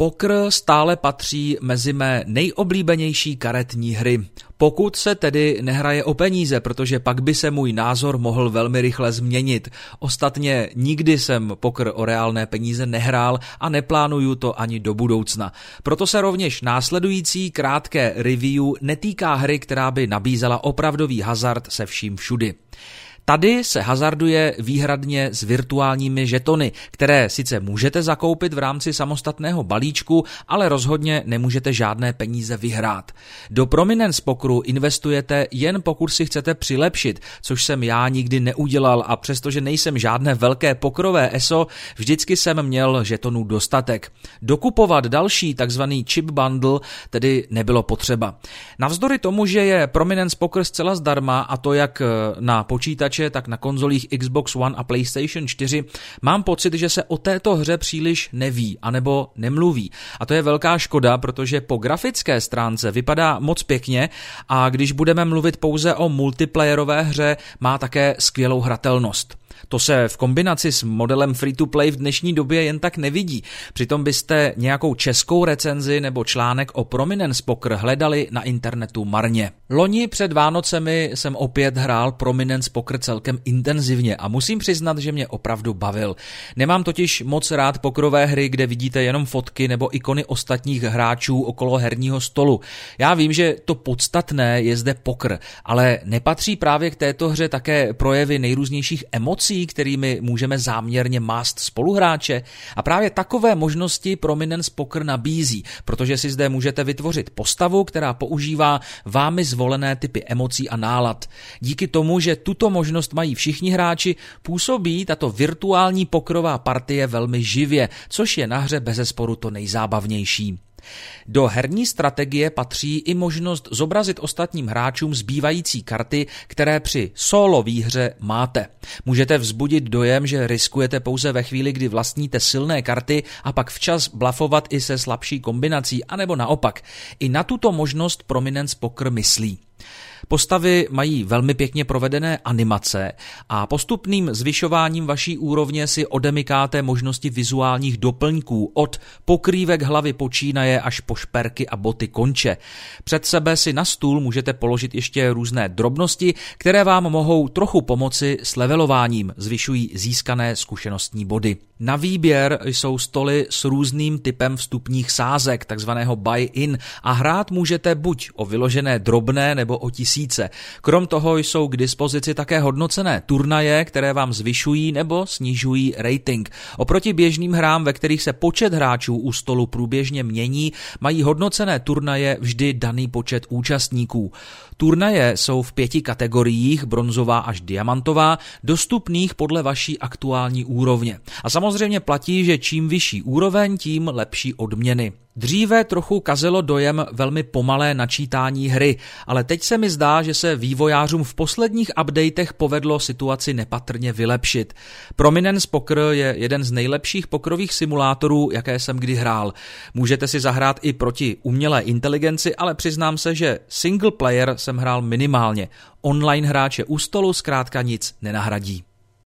Pokr stále patří mezi mé nejoblíbenější karetní hry. Pokud se tedy nehraje o peníze, protože pak by se můj názor mohl velmi rychle změnit. Ostatně nikdy jsem pokr o reálné peníze nehrál a neplánuju to ani do budoucna. Proto se rovněž následující krátké review netýká hry, která by nabízela opravdový hazard se vším všudy. Tady se hazarduje výhradně s virtuálními žetony, které sice můžete zakoupit v rámci samostatného balíčku, ale rozhodně nemůžete žádné peníze vyhrát. Do Prominence Pokru investujete jen pokud si chcete přilepšit, což jsem já nikdy neudělal a přestože nejsem žádné velké pokrové ESO, vždycky jsem měl žetonů dostatek. Dokupovat další takzvaný chip bundle tedy nebylo potřeba. Navzdory tomu, že je Prominence Poker zcela zdarma a to jak na počítači počítače, tak na konzolích Xbox One a PlayStation 4 mám pocit, že se o této hře příliš neví, anebo nemluví. A to je velká škoda, protože po grafické stránce vypadá moc pěkně a když budeme mluvit pouze o multiplayerové hře, má také skvělou hratelnost. To se v kombinaci s modelem free-to-play v dnešní době jen tak nevidí. Přitom byste nějakou českou recenzi nebo článek o Prominence Poker hledali na internetu marně. Loni před Vánocemi jsem opět hrál Prominence Poker celkem intenzivně a musím přiznat, že mě opravdu bavil. Nemám totiž moc rád pokrové hry, kde vidíte jenom fotky nebo ikony ostatních hráčů okolo herního stolu. Já vím, že to podstatné je zde pokr, ale nepatří právě k této hře také projevy nejrůznějších emocí, kterými můžeme záměrně mást spoluhráče. A právě takové možnosti Prominence Poker nabízí, protože si zde můžete vytvořit postavu, která používá vámi zvolené typy emocí a nálad. Díky tomu, že tuto možnost mají všichni hráči, působí tato virtuální pokrová partie velmi živě, což je na hře bezesporu to nejzábavnější. Do herní strategie patří i možnost zobrazit ostatním hráčům zbývající karty, které při solo výhře máte. Můžete vzbudit dojem, že riskujete pouze ve chvíli, kdy vlastníte silné karty a pak včas blafovat i se slabší kombinací, anebo naopak. I na tuto možnost Prominence Poker myslí. Postavy mají velmi pěkně provedené animace a postupným zvyšováním vaší úrovně si odemykáte možnosti vizuálních doplňků od pokrývek hlavy počínaje až po šperky a boty konče. Před sebe si na stůl můžete položit ještě různé drobnosti, které vám mohou trochu pomoci s levelováním, zvyšují získané zkušenostní body. Na výběr jsou stoly s různým typem vstupních sázek, takzvaného buy-in, a hrát můžete buď o vyložené drobné nebo o tisíce. Krom toho jsou k dispozici také hodnocené turnaje, které vám zvyšují nebo snižují rating. Oproti běžným hrám, ve kterých se počet hráčů u stolu průběžně mění, mají hodnocené turnaje vždy daný počet účastníků. Turnaje jsou v pěti kategoriích, bronzová až diamantová, dostupných podle vaší aktuální úrovně. A samozřejmě platí, že čím vyšší úroveň, tím lepší odměny. Dříve trochu kazelo dojem velmi pomalé načítání hry, ale teď se mi zdá, že se vývojářům v posledních updatech povedlo situaci nepatrně vylepšit. Prominence Poker je jeden z nejlepších pokrových simulátorů, jaké jsem kdy hrál. Můžete si zahrát i proti umělé inteligenci, ale přiznám se, že single player jsem hrál minimálně. Online hráče u stolu zkrátka nic nenahradí.